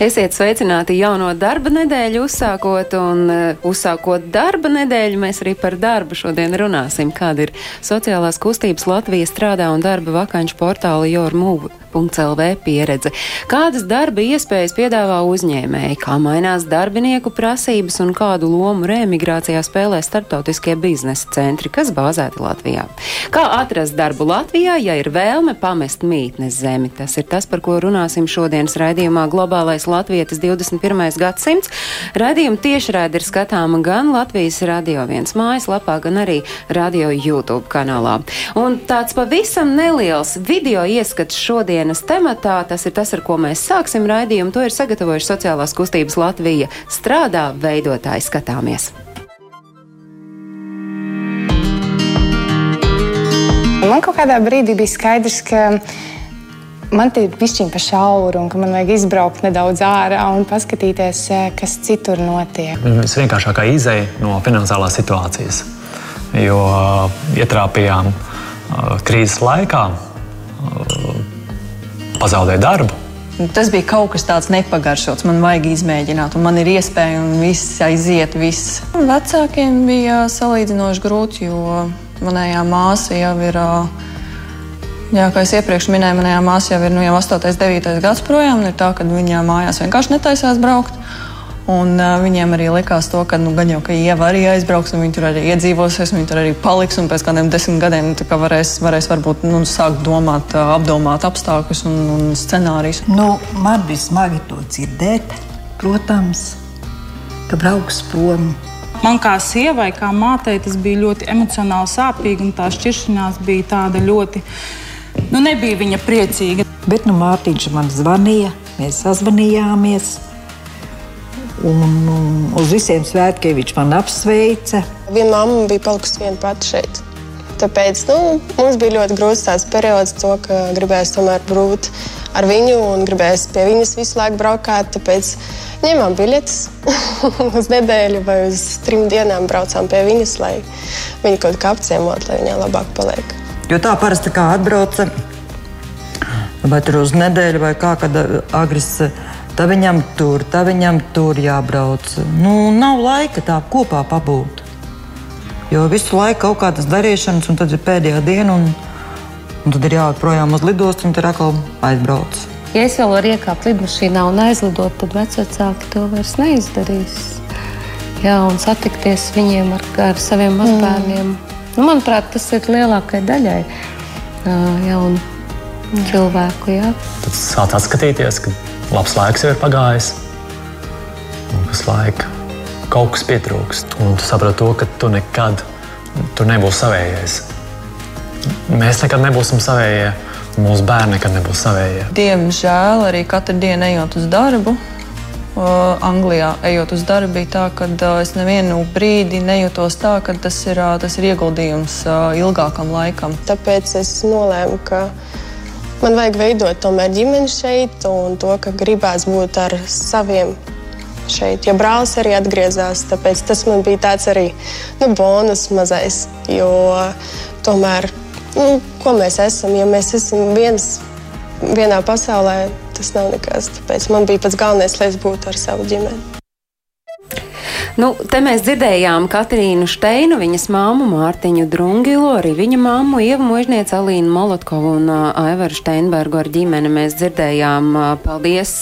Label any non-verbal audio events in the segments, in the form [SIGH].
Esiet sveicināti jauno darba nedēļu uzsākot, un uh, uzsākot darba nedēļu, mēs arī par darbu šodien runāsim. Kāda ir sociālās kustības Latvijas strādā un darba vakanču portāla jormūva.lv pieredze? Kādas darba iespējas piedāvā uzņēmēji, kā mainās darbinieku prasības un kādu lomu reemigrācijā spēlē starptautiskie biznesa centri, kas bāzēti Latvijā? Kā atrast darbu Latvijā, ja ir vēlme pamest mītnes zemi? Tas ir tas, par ko runāsim šodienas raidījumā Globālais Latvijas 21. gadsimts. Radījuma tiešraidi ir skatāma gan Latvijas Radio 1 mājaslapā, gan arī Radio YouTube kanālā. Un tāds pavisam neliels video ieskats šodienas tematā, tas ir tas, ar ko mēs sāksim raidījumu. To ir sagatavojuši sociālās kustības Latvija strādā veidotāji skatāmies. Man kaut kādā brīdī bija skaidrs, ka man tie ir pišķiņi pa šauru un ka man vajag izbraukt nedaudz ārā un paskatīties, eh, kas citur notiek. visvienkāršākā izēja no finansiālās situācijas. Jo uh, ietrāpījām uh, krīzes laikā, uh, pazaudēja darbu. Tas bija kaut kas tāds nepagaršots. Man vajag izmēģināt, un man ir iespēja, un viss aiziet. Viss. Vecākiem bija salīdzinoši grūti, jo manējā māsa jau ir. Jā, kā jau iepriekš minēju, manējā māsa jau ir nu, jau 8, 9 gads projām. Ir tā, ka viņa mājās vienkārši netaisās braukt. Un, uh, viņiem arī likās, to, ka nu, gan jau ka Ieva arī aizbrauks, un viņi tur arī iedzīvosies, viņi tur arī paliks. Un pēc kādiem desmit gadiem nu, varēs, varēs varbūt nu, sākt domāt, uh, apdomāt apstākļus un, un scenārijus. Nu, man bija smagi to dzirdēt, protams, ka brauks prom. Man kā sievai, kā mātei, tas bija ļoti emocionāli sāpīgi, un tā šķiršanās bija tāda ļoti. Nu, nebija viņa priecīga. Bet nu, Mārtiņš man zvanīja, mēs sazvanījāmies. Un, un uz visiem svētkiem viņš man apsveica. Viena mamma bija palikusi viena pati šeit. Tāpēc nu, mums bija ļoti grūts periods, to, ka gribējās tomēr būt ar viņu un gribējās pie viņas visu laiku braukāt. Tāpēc ņēmām biļetes [LAUGHS] uz nedēļu vai uz trim dienām braucām pie viņas, lai viņa kaut kā apciemot, lai viņa labāk paliek. Jo tā parasti kā atbrauca, vai tur uz nedēļu, vai kā, kad agris. Tā viņam tur, tā viņam tur jābrauc. Nu, nav laika tā kopā pabūt. Jo visu laiku kaut kādas darīšanas, un tad ir pēdējā diena, un, un tad ir jāiet projām uz lidostu, un tur atkal aizbrauc. Ja es vēl varu iekāpt lidmašīnā un aizlidot, tad vecāki to vairs neizdarīs. Jā, un satikties viņiem ar, ar saviem mazbērniem. Mm. Nu, manuprāt, tas ir lielākajai daļai jaunu mm. cilvēku. Jā. Tad sāc atskatīties, ka labs laiks jau ir pagājis. Un kas laika kaut kas pietrūkst. Un tu saproti to, ka tu nekad tur nebūsi savējais. Mēs nekad nebūsim savējie. Mūsu bērni nekad nebūs savējie. Diemžēl arī katru dienu ejot uz darbu, uh, Anglijā ejot uz darbu, bija tā, ka uh, es nevienu brīdi nejūtos tā, ka tas ir, uh, tas ir ieguldījums ilgākam laikam. Tāpēc es nolēmu, ka man vajag veidot ģimeni šeit, un to, ka gribās būt ar saviem šeit. Jo brālis arī atgriezās, tāpēc tas man bija tāds arī nu, bonus mazais. Jo tomēr, nu, ko mēs esam, ja mēs esam viens, vienā pasaulē, tas nav nekas. Tāpēc man bija pats galvenais, lai es būtu ar savu ģimeni. Nu, te mēs dzirdējām Katrīnu Steinu, viņas māmu Mārtiņu Drungilu, arī viņa māmu Ievu Možnieci Alīnu Molotkovu un Aivaru Steinbergu ar ģimeni. Mēs dzirdējām, paldies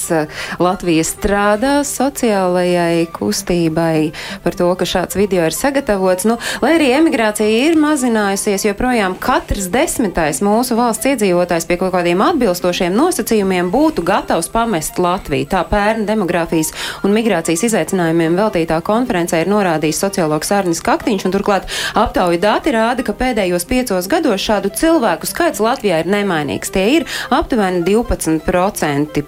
Latvijas strādā sociālajai kustībai par to, ka šāds video ir sagatavots. Nu, lai arī emigrācija ir mazinājusies, joprojām katrs desmitais mūsu valsts iedzīvotājs pie kaut kādiem atbilstošiem nosacījumiem būtu gatavs pamest Latviju. Tā pērn demografijas un migrācijas izaicinājumiem veltītā konferences konferencē ir norādījis sociologs Arnis Kaktiņš, un turklāt aptauju dati rāda, ka pēdējos piecos gados šādu cilvēku skaits Latvijā ir nemainīgs. Tie ir aptuveni 12%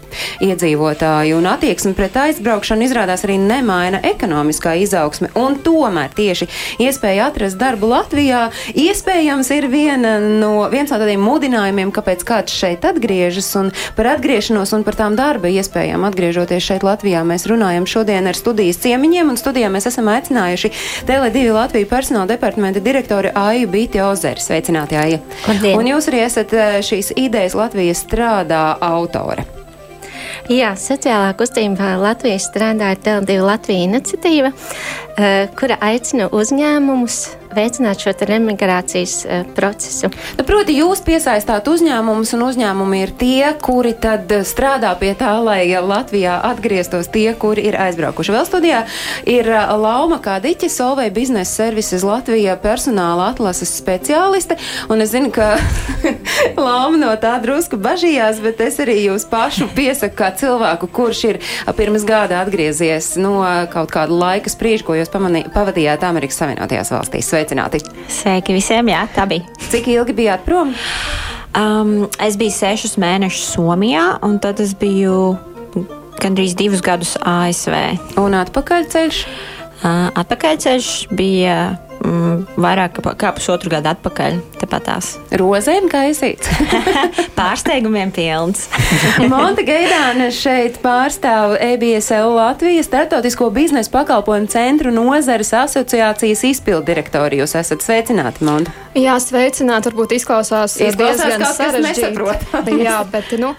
iedzīvotāju, un attieksme pret aizbraukšanu izrādās arī nemaina ekonomiskā izaugsme, un tomēr tieši iespēja atrast darbu Latvijā iespējams ir viena no, viens no tādiem mudinājumiem, kāpēc kāds šeit atgriežas, un par atgriešanos un par tām darba iespējām atgriežoties šeit Latvijā mēs runājam šodien ar studijas ciemiņiem, un studijā mēs esam aicinājuši Tele2 Latviju personāla departamenta direktori Aiju Bīti Ozeri. Sveicināti, Aija! Un jūs arī esat eh, šīs idejas Latvijas strādā autore. Jā, sociālā kustība Latvijas strādā ar Tele2 Latviju iniciatīva, eh, kura aicina uzņēmumus veicināt šo remigrācijas uh, procesu. Nu, proti, jūs piesaistāt uzņēmumus, un uzņēmumi ir tie, kuri tad strādā pie tā, lai Latvijā atgrieztos tie, kuri ir aizbraukuši. Vēl studijā ir Lauma Kādiķe, Solvei biznesa servises Latvijā personāla atlases speciāliste, un es zinu, ka [LAUGHS] Lauma no tā drusku bažījās, bet es arī jūs pašu piesaku kā cilvēku, kurš ir pirms gada atgriezies no kaut kāda laika spriež, ko jūs pamanī, pavadījāt Amerikas Savienotajās valstīs. Sveicināti! Sveiki visiem, jā, tā bija. Cik ilgi bijāt prom? Um, es biju sešus mēnešus Somijā, un tad es biju gandrīz divus gadus ASV. Un atpakaļceļš? Uh, atpakaļceļš bija vairāk kā pusotru gadu atpakaļ. Tepatās. Rozēm kaisīts. [LAUGHS] Pārsteigumiem pilns. [LAUGHS] Monta Gaidāna šeit pārstāv EBSL Latvijas startautisko biznesa pakalpojumu centru nozares asociācijas izpildirektori. Jūs esat sveicināti, Monta. Jā, sveicināti. Varbūt izklausās, izklausās diezgan sarežģīti. [LAUGHS] Jā, bet, nu,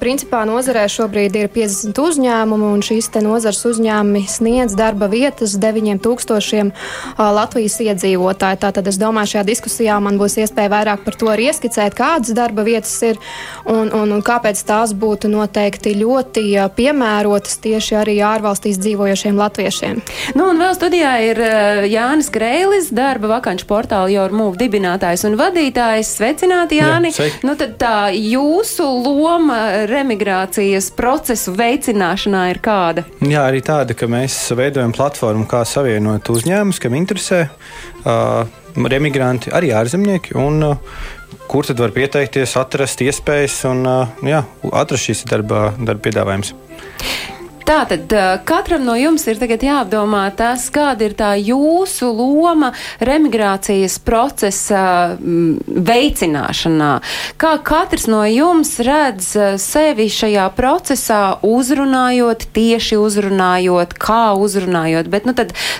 principā nozarē šobrīd ir 50 uzņēmumu, un šīs te nozars uzņēmumi sniedz darba vietas 9000 Latvijas iedzīvotāju. Tātad es domāju, šajā diskusijā man būs iespēja vairāk par to arī ieskicēt, kādas darba vietas ir un, un, un kāpēc tās būtu noteikti ļoti piemērotas tieši arī ārvalstīs dzīvojošiem latviešiem. Nu, un vēl studijā ir Jānis Kreilis, darba vakanču portāla Jormūv dibinātājs un vadītājs. Sveicināti, Jāni! Jā, sveiki. nu, tad tā jūsu loma remigrācijas procesu veicināšanā ir kāda? Jā, arī tāda, ka mēs veidojam platformu, kā savienot uzņēmumus, kam interesē uh, remigranti, arī ārzemnieki. Un, uh, kur tad var pieteikties, atrast iespējas un uh, jā, atrast šīs darba, darba piedāvājumus? Tātad katram no jums ir jāapdomā tas, kāda ir tā jūsu loma remigrācijas procesa veicināšanā. Kā katrs no jums redz sevi šajā procesā, uzrunājot, tieši uzrunājot, kā uzrunājot. Bet nu,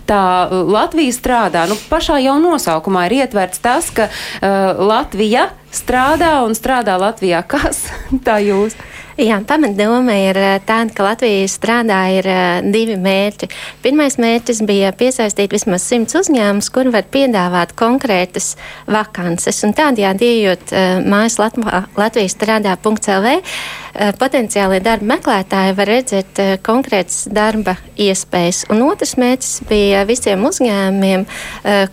tā Latvija strādā. Nu, pašā jau nosaukumā ir ietverts tas, ka uh, Latvija strādā un strādā Latvijā. Kas tā jūs? Jā, pamatdoma ir eh, tāda, ka Latvija strādā ir uh, divi mērķi. Pirmais mērķis bija piesaistīt vismaz simts uzņēmumus, kur var piedāvāt konkrētas vakances. Un tādējādi, ejot uh, mājas Latvijas strādā.lv, potenciālie darba meklētāji var redzēt konkrētas darba iespējas. Un otrs mērķis bija visiem uzņēmumiem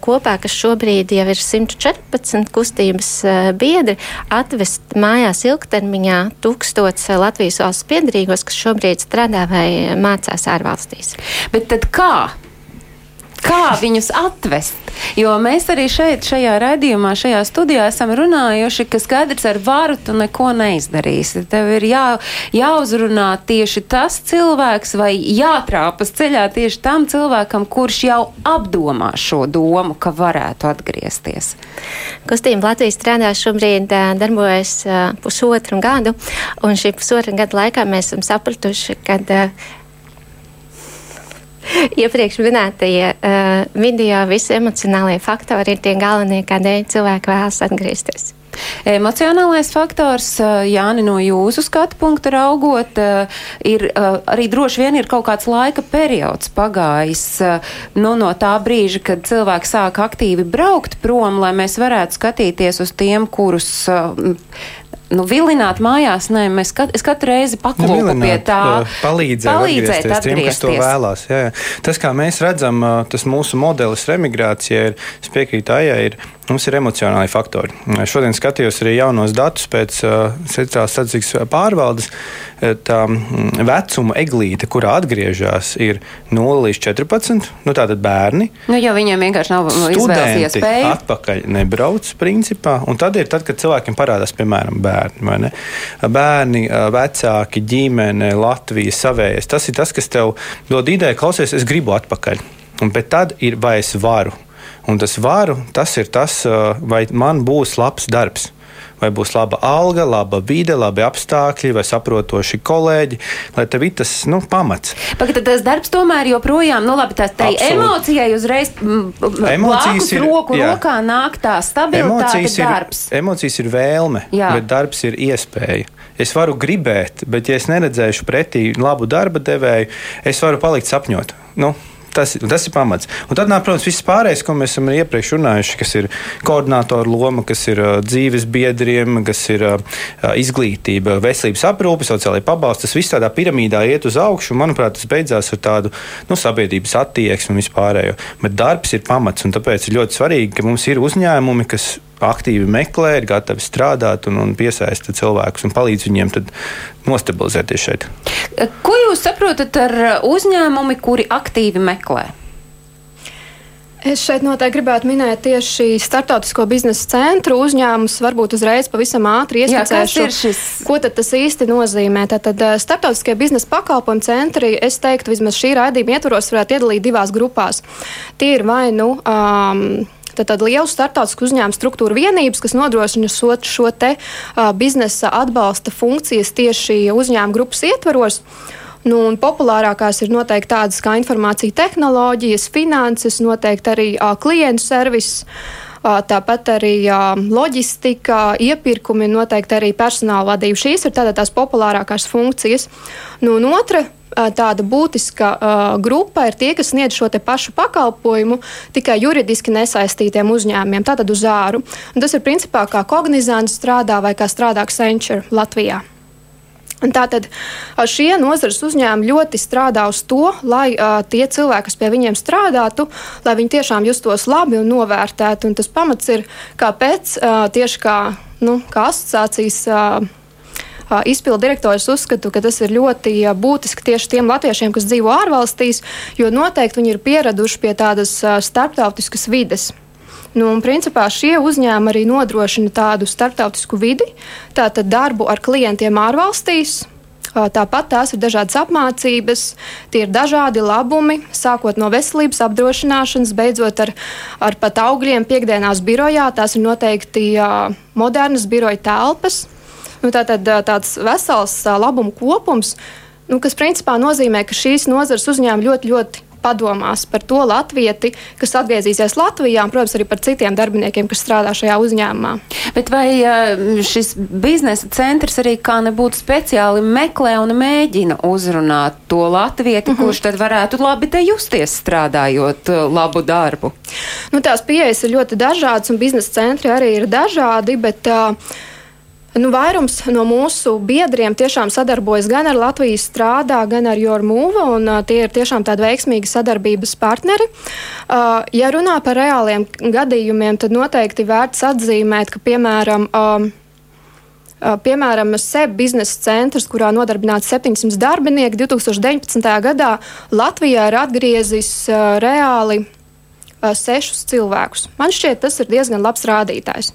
kopā, kas šobrīd jau ir 114 kustības uh, biedri, atvest mājās ilgtermiņā tūkstots Latvijas valsts piedarīgos, kas šobrīd strādā vai mācās ārvalstīs. Bet tad kā? Kā viņus atvest? Jo mēs arī šeit, šajā raidījumā, šajā studijā esam runājuši, ka skaidrs ar varu tu neko neizdarīsi. Tev ir jā, jāuzrunā tieši tas cilvēks vai jātrāpas ceļā tieši tam cilvēkam, kurš jau apdomā šo domu, ka varētu atgriezties. Kustība Latvijas strādā šobrīd darbojas pusotru gadu, un šī pusotra gada laikā mēs esam sapratuši, ka iepriekš minētie uh, video, visi emocionālie faktori ir tie galvenie, kādēļ cilvēki vēlas atgriezties. Emocionālais faktors, Jāni, no jūsu skatu punkta raugot, ir arī droši vien ir kaut kāds laika periods pagājis nu, no tā brīža, kad cilvēki sāk aktīvi braukt prom, lai mēs varētu skatīties uz tiem, kurus nu, vilināt mājās, nē, mēs kat, es katru reizi paklūpu pie tā. Palīdzēt, palīdzēt atgriezties, tiem, kas to vēlās. Jā, jā. Tas, kā mēs redzam, tas mūsu modelis remigrācijai ir, es piekrītu Aijai, ir, mums ir emocionāli faktori. Šodien skatījos arī jaunos datus pēc uh, sociālās statistikas pārvaldes. tā mm, vecuma eglīte, kurā atgriežas, ir 0 līdz 14. Nu, tātad bērni. Nu, jo viņiem vienkārši nav izvēles iespēja. Atpakaļ nebrauc, principā. Un tad ir tad, kad cilvēkiem parādās, piemēram, bērni. Bērni, vecāki, ģimene, Latvija, savējais. Tas ir tas, kas tev dod ideju, klausies, es gribu atpakaļ. Un, bet tad ir, vai es varu. Un tas varu, tas ir tas, vai man būs labs darbs vai būs laba alga, laba vide, labi apstākļi, vai saprotoši kolēģi, lai tev ir tas nu, pamats. Pagaid, tas darbs tomēr joprojām, nu labi, tai emocijai uzreiz emocijas ir roku jā. rokā nāk tā stabilitāte emocijas darbs. Ir, emocijas ir vēlme, jā. bet darbs ir iespēja. Es varu gribēt, bet ja es neredzēšu pretī labu darba devēju, es varu palikt sapņot. Nu, Tas, tas ir pamats. Un tad, nāk, protams, viss pārējais, ko mēs esam iepriekš runājuši, kas ir koordinātora loma, kas ir uh, dzīves biedriem, kas ir uh, izglītība, veselības aprūpe, sociālai pabalsti. Tas viss tādā piramīdā iet uz augšu. Manuprāt, tas beidzās ar tādu nu, sabiedrības attieksmi un vispārējo. Bet darbs ir pamats, un tāpēc ir ļoti svarīgi, ka mums ir uzņēmumi, kas aktīvi meklē, ir gatavi strādāt un, un piesaista cilvēkus un palīdz viņiem nostabilizēties šeit. Ko jūs saprotat ar uzņēmumi, kuri aktīvi meklē? Es šeit noteikti gribētu minēt tieši startautisko biznesa centru uzņēmumus. Varbūt uzreiz pavisam ātri ieskicēšu, ko tas īsti nozīmē. Tātad startautiskie biznesa pakalpojumu centri, es teiktu, vismaz šī raidījuma ietvaros varētu iedalīt divās grupās. Tie ir vai nu. Um, Tad lielu startautisku uzņēmumu struktūru vienības, kas nodrošina šo, šo te, uh, biznesa atbalsta funkcijas tieši uzņēmuma grupas ietvaros. Nu, populārākās ir noteikti tādas kā informācija tehnoloģijas, finanses, noteikti arī uh, klientu servis. Uh, tāpat arī loģistika, iepirkumi, noteikti arī personāla vadība. Šīs ir tādas populārākās funkcijas. Nu, un otra tāda būtiska uh, grupa ir tie, kas sniedz šo pašu pakalpojumu tikai juridiski nesaistītiem uzņēmumiem, tātad uz āru. Un tas ir principā kā kognizants strādā vai kā strādā Accenture Latvijā. Tātad šie nozares uzņēmumi ļoti strādā uz to, lai uh, tie cilvēki, kas pie viņiem strādātu, lai viņi tiešām justos labi un novērtēti. Un tas pamats ir, kāpēc uh, tieši kā, nu, kā asociācijas. Uh, izpildu direktors uzskatu, ka tas ir ļoti būtiski tieši tiem latviešiem, kas dzīvo ārvalstīs, jo noteikti viņi ir pieraduši pie tādas starptautiskas vides. Nu, un, principā šie uzņēmumi arī nodrošina tādu starptautisku vidi, tātad darbu ar klientiem ārvalstīs, Tāpat tās ir dažādas apmācības, tie ir dažādi labumi, sākot no veselības apdrošināšanas, beidzot ar, ar pat augļiem piekdienās birojā. Tās ir noteikti uh, modernas biroja telpas, Nu, tā tad tāds vesels labumu kopums, nu, kas principā nozīmē, ka šīs nozares uzņēmumi ļoti, ļoti padomās par to latvieti, kas atgriezīsies Latvijā, un, protams, arī par citiem darbiniekiem, kas strādā šajā uzņēmumā. Bet vai šis biznesa centrs arī kā nebūtu speciāli meklē un mēģina uzrunāt to latvieti, mm -hmm. kurš tad varētu labi te justies strādājot labu darbu? Nu, tās pieejas ir ļoti dažādas, un biznesa centri arī ir dažādi, bet uh, Nu, vairums no mūsu biedriem tiešām sadarbojas gan ar Latvijas strādā, gan ar Jormūvu, un uh, tie ir tiešām tādi veiksmīgi sadarbības partneri. Uh, ja runā par reāliem gadījumiem, tad noteikti vērts atzīmēt, ka, piemēram, um, uh, Piemēram, SEB biznesa centrs, kurā nodarbināti 700 darbinieki, 2019. gadā Latvijā ir atgriezis uh, reāli sešus cilvēkus. Man šķiet, tas ir diezgan labs rādītājs.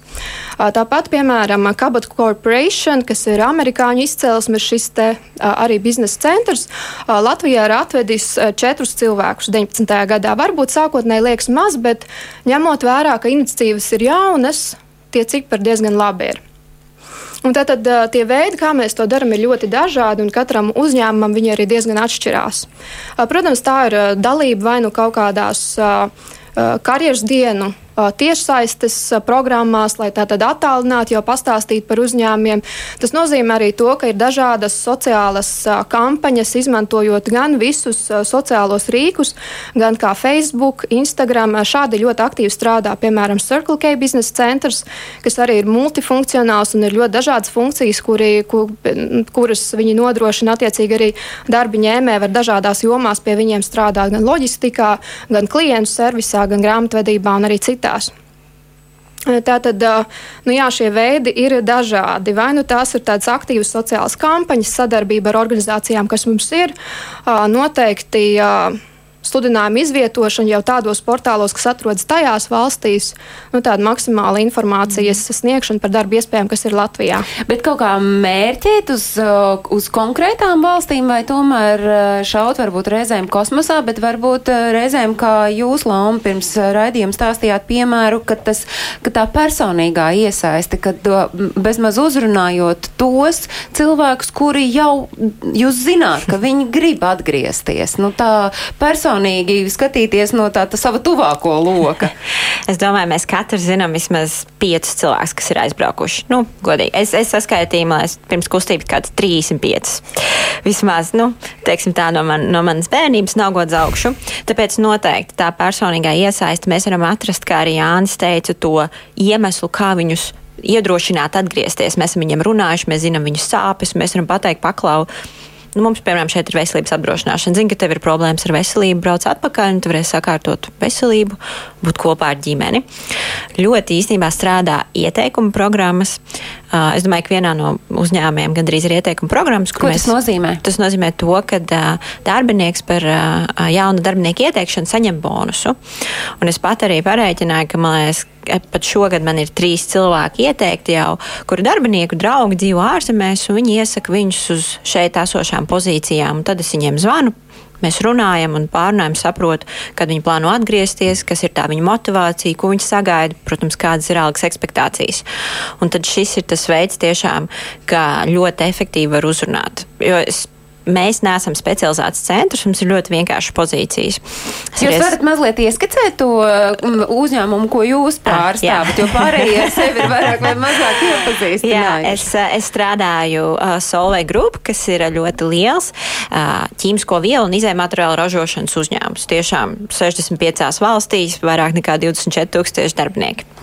Tāpat, piemēram, Cabot Corporation, kas ir amerikāņu izcelsmes, šis te arī biznesa centrs, Latvijā ir atvedis četrus cilvēkus 19. gadā. Varbūt sākotnēji liekas maz, bet ņemot vērā, ka iniciatīvas ir jaunas, tie cipari diezgan labi ir. Un tātad tie veidi, kā mēs to darām, ir ļoti dažādi, un katram uzņēmumam viņi arī diezgan atšķirās. Protams, tā ir dalība vai nu kaut kādās uh, karjeras dienu tiešsaistes programmās, lai tātad attālināti jau pastāstītu par uzņēmumiem. Tas nozīmē arī to, ka ir dažādas sociālas kampaņas, izmantojot gan visus sociālos rīkus, gan kā Facebook, Instagram. Šādi ļoti aktīvi strādā, piemēram, Circle K biznesa centrs, kas arī ir multifunkcionāls un ir ļoti dažādas funkcijas, kuri, kur, kuras viņi nodrošina attiecīgi arī darba ņēmēji var dažādās jomās pie viņiem strādāt, gan loģistikā, gan klientu servisā, gan grāmatvedībā un arī citā citās. Tātad, nu jā, šie veidi ir dažādi. Vai nu tās ir tādas aktīvas sociālas kampaņas, sadarbība ar organizācijām, kas mums ir, noteikti sludinājumu izvietošana jau tādos portālos, kas atrodas tajās valstīs, nu, tāda maksimāla informācijas mm. sniegšana par darba iespējām, kas ir Latvijā. Bet kaut kā mērķēt uz, uh, uz konkrētām valstīm vai tomēr uh, šaut varbūt reizēm kosmosā, bet varbūt uh, reizēm, kā jūs, Lauma, pirms raidījuma stāstījāt piemēru, ka, tas, ka tā personīgā iesaiste, kad bezmaz uzrunājot tos cilvēkus, kuri jau jūs zināt, ka viņi grib atgriezties. Nu, tā personīga personīgi skatīties no tā, tā sava tuvāko loka? [LAUGHS] es domāju, mēs katrs zinām vismaz piecus cilvēkus, kas ir aizbraukuši. Nu, godīgi. Es, es saskaitīju, liekas, pirms kustības kāds 35. Vismaz, nu, teiksim tā, no, man, no manas bērnības nav gods augšu. Tāpēc noteikti tā personīgā iesaiste mēs varam atrast, kā arī Jānis teica, to iemeslu, kā viņus iedrošināt atgriezties. Mēs esam viņiem runājuši, mēs zinām viņu sāpes, mēs varam pateikt, paklau Nu, mums, piemēram, šeit ir veselības apdrošināšana. Zinu, ka tev ir problēmas ar veselību, brauc atpakaļ, un tu varēsi sakārtot veselību, būt kopā ar ģimeni. Ļoti īstenībā strādā ieteikuma programmas. Es domāju, ka vienā no uzņēmumiem gandrīz ir ieteikuma programmas. Ko mēs, tas nozīmē? Tas nozīmē to, ka darbinieks par jaunu darbinieku ieteikšanu saņem bonusu. Un es pat arī parēķināju, ka man liekas, pat šogad man ir trīs cilvēki ieteikti jau, kuru darbinieku draugi dzīvo ārzemēs, un viņi iesaka viņus uz šeit esošām pozīcijām. Tad es viņiem zvanu, Mēs runājam un pārunājam, saprotu, kad viņi plāno atgriezties, kas ir tā viņa motivācija, ko viņi sagaida, protams, kādas ir algas expectācijas. Un tad šis ir tas veids tiešām, kā ļoti efektīvi var uzrunāt. Jo es mēs neesam specializēts centrs, mums ir ļoti vienkāršas pozīcijas. Es jūs varat mazliet ieskicēt to um, uzņēmumu, ko jūs ah, pārstāvat, jo pārējie ar sevi ir vairāk vai mazāk iepazīstinājuši. Jā, es, es strādāju uh, Solvei Group, kas ir ļoti liels uh, ķīmisko vielu un izējumateriālu ražošanas uzņēmums. Tiešām 65 valstīs, vairāk nekā 24 tūkstoši darbinieki.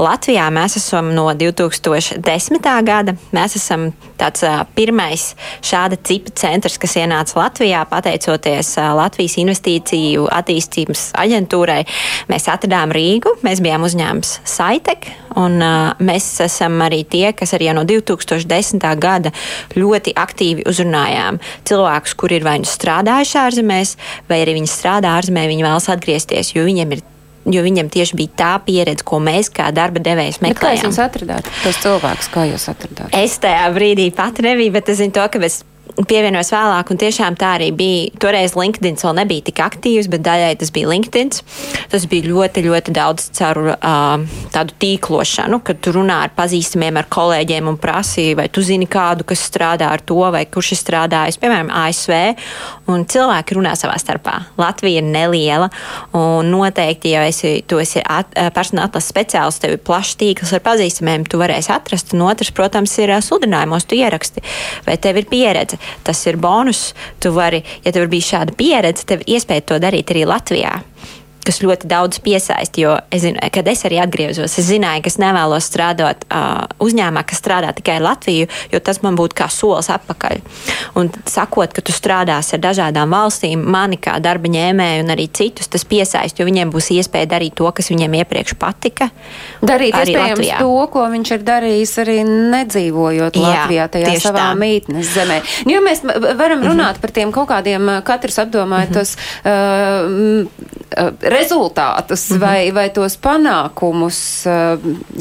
Latvijā mēs esam no 2010. gada. Mēs esam tāds pirmais šāda cipa centrs, kas ienāca Latvijā pateicoties Latvijas investīciju attīstības aģentūrai. Mēs atradām Rīgu, mēs bijām uzņēmums Saitek, un mēs esam arī tie, kas arī no 2010. gada ļoti aktīvi uzrunājām cilvēkus, kuri ir vai nu strādājuši ārzemēs, vai arī viņi strādā ārzemē, viņi vēlas atgriezties, jo viņiem ir jo viņam tieši bija tā pieredze, ko mēs kā darba devējs meklējām. Kā jūs atradāt tos cilvēkus, kā jūs atradāt? Es tajā brīdī pat nebiju, bet es zinu to, ka es pievienojos vēlāk, un tiešām tā arī bija. Toreiz LinkedIn vēl nebija tik aktīvs, bet daļai tas bija LinkedIn. Tas bija ļoti, ļoti daudz caur uh, tādu tīklošanu, kad tu runā ar pazīstamiem, ar kolēģiem un prasīji, vai tu zini kādu, kas strādā ar to, vai kurš ir strādājis, piemēram, ASV. Un cilvēki runā savā starpā. Latvija ir neliela, un noteikti, ja esi, tu esi at, personāla atlases speciālists, tev ir plašs tīkls ar pazīstamiem, tu varēsi atrast. Un otrs, protams, ir sludinājumos, tu ieraksti, vai tev ir pieredze tas ir bonus. Tu vari, ja tev ir bijis šāda pieredze, tev ir iespēja to darīt arī Latvijā kas ļoti daudz piesaista. Jo es zinu, kad es arī atgriezos, es zināju, ka es nevēlos strādāt uh, uzņēmumā, kas strādā tikai Latviju, jo tas man būtu kā solis atpakaļ. Un sakot, ka tu strādāsi ar dažādām valstīm, mani kā darba ņēmēju un arī citus, tas piesaista, jo viņiem būs iespēja darīt to, kas viņiem iepriekš patika. Darīt iespējams Latvijā. to, ko viņš ir darījis arī nedzīvojot Jā, Latvijā, tajā savā tā. mītnes zemē. Jo mēs varam mhm. runāt mm -hmm. par tiem kaut kādiem, katrs apdomājot mm -hmm. tos. Uh, uh, rezultātus -hmm. vai, vai tos panākumus. Eh,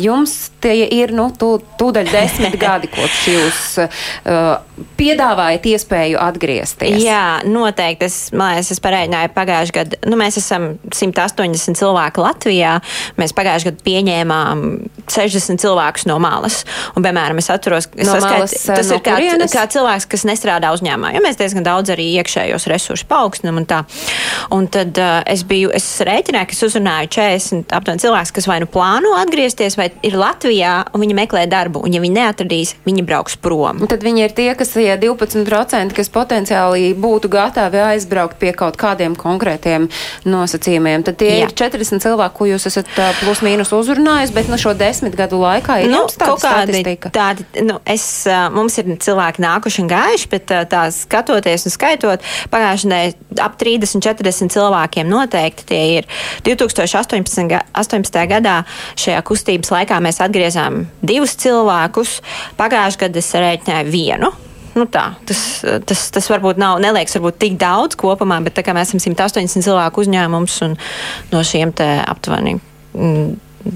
jums tie ir nu, tū, tūdaļ desmit [LAUGHS] gadi, kopš jūs uh, piedāvājat iespēju atgriezties. Jā, noteikti. Es, liekas, es pareiķināju pagājušajā gadā. Nu, mēs esam 180 cilvēki Latvijā. Mēs pagājušajā gadā pieņēmām 60 cilvēkus no malas. Un, piemēram, es atceros, ka no malas, eh, tas no ir kā, kā cilvēks, kas nestrādā uzņēmumā. Jo mēs diezgan daudz arī iekšējos resursus paaugstinām un tā. Un tad uh, es biju, es rēķināju, ka es uzrunāju 40 aptuveni cilvēkus, kas vai nu plāno atgriezties, vai ir Latvijā, un viņi meklē darbu. Un, ja viņi neatradīs, viņi brauks prom. Un tad viņi ir tie, kas kas tie 12%, kas potenciāli būtu gatavi aizbraukt pie kaut kādiem konkrētiem nosacījumiem. Tad tie Jā. ir 40 cilvēki, ko jūs esat plus mīnus uzrunājis, bet no šo desmit gadu laikā ir nu, tāda statistika. Tādi, nu, es, mums ir cilvēki nākuši un gājuši, bet tā skatoties un skaitot, pagājušajā ap 30, 40 cilvēkiem noteikti tie ir. 2018. 18. gadā šajā kustības laikā mēs atgriezām divus cilvēkus. Pagājušajā gadā es rēķināju vienu. Nu tā, tas, tas, tas varbūt nav, neliekas varbūt tik daudz kopumā, bet tā kā mēs esam 180 cilvēku uzņēmums un no šiem te aptuveni mm,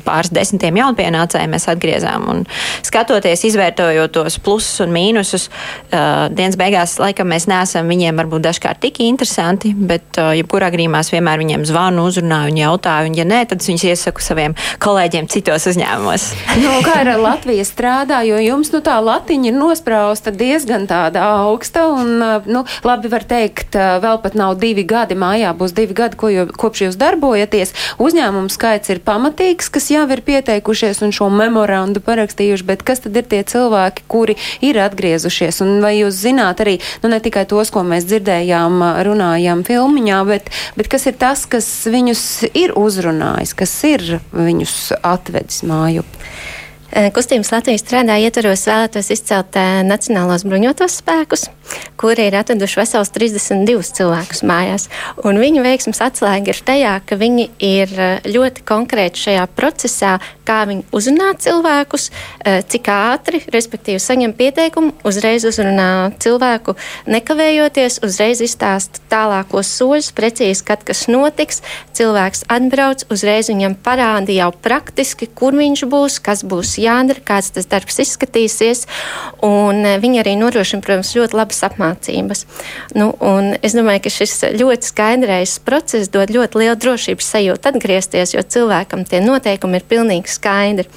pāris desmitiem jaunpienācējiem mēs atgriezām. Un skatoties, izvērtojot tos plusus un mīnusus, uh, dienas beigās laikam mēs neesam viņiem varbūt dažkārt tik interesanti, bet uh, jebkurā grīmā es vienmēr viņiem zvanu, uzrunāju un jautāju, un ja nē, tad viņus iesaku saviem kolēģiem citos uzņēmumos. nu, kā ar Latviju strādā, jo jums nu, tā latiņa ir nosprausta diezgan tāda augsta, un, uh, nu, labi var teikt, uh, vēl pat nav divi gadi, mājā būs divi gadi, ko jau, kopš jūs darbojaties. Uzņēmumu skaits ir pamatīgs, kas jau ir pieteikušies un šo memorandu parakstījuši, bet kas tad ir tie cilvēki, kuri ir atgriezušies? Un vai jūs zināt arī, nu ne tikai tos, ko mēs dzirdējām, runājām filmiņā, bet, bet kas ir tas, kas viņus ir uzrunājis, kas ir viņus atvedis māju? Kustības Latvijas strādā ietvaros vēlētos izcelt Nacionālos bruņotos spēkus, kuri ir atveduši vesels 32 cilvēkus mājās. Un viņu veiksmes atslēga ir tajā, ka viņi ir ļoti konkrēti šajā procesā, kā viņi uzrunā cilvēkus, cik ātri, respektīvi, saņem pieteikumu, uzreiz uzrunā cilvēku, nekavējoties, uzreiz izstāsta tālākos soļus, precīzi, kad kas notiks. Cilvēks atbrauc, uzreiz viņam parāda jau praktiski, kur viņš būs, kas būs jādara, kāds tas darbs izskatīsies. Eh, viņi arī nodrošina, protams, ļoti labas apmācības. Nu, es domāju, ka šis ļoti skaidrais process dod ļoti lielu drošības sajūtu atgriezties, jo cilvēkam tie noteikumi ir pilnīgi skaidri.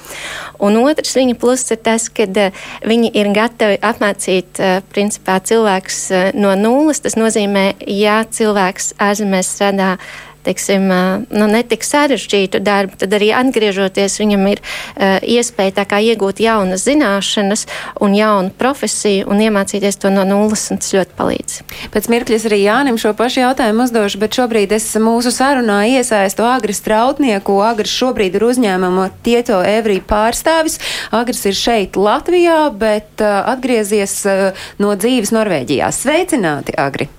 Un otrs viņa pluss ir tas, ka eh, viņi ir gatavi apmācīt eh, principā cilvēkus no nulles. Tas nozīmē, ja cilvēks ārzemēs strādā teiksim, nu, netik sarežģītu darbu, tad arī atgriežoties viņam ir uh, iespēja iegūt jaunas zināšanas un jaunu profesiju un iemācīties to no nulles, un tas ļoti palīdz. Pēc mirkļa arī Jānim šo pašu jautājumu uzdošu, bet šobrīd es mūsu sarunā iesaistu Agris Trautnieku. Agris šobrīd ir uzņēmuma Tieto Evrī pārstāvis. Agris ir šeit Latvijā, bet uh, atgriezies uh, no dzīves Norvēģijā. Sveicināti, Agri!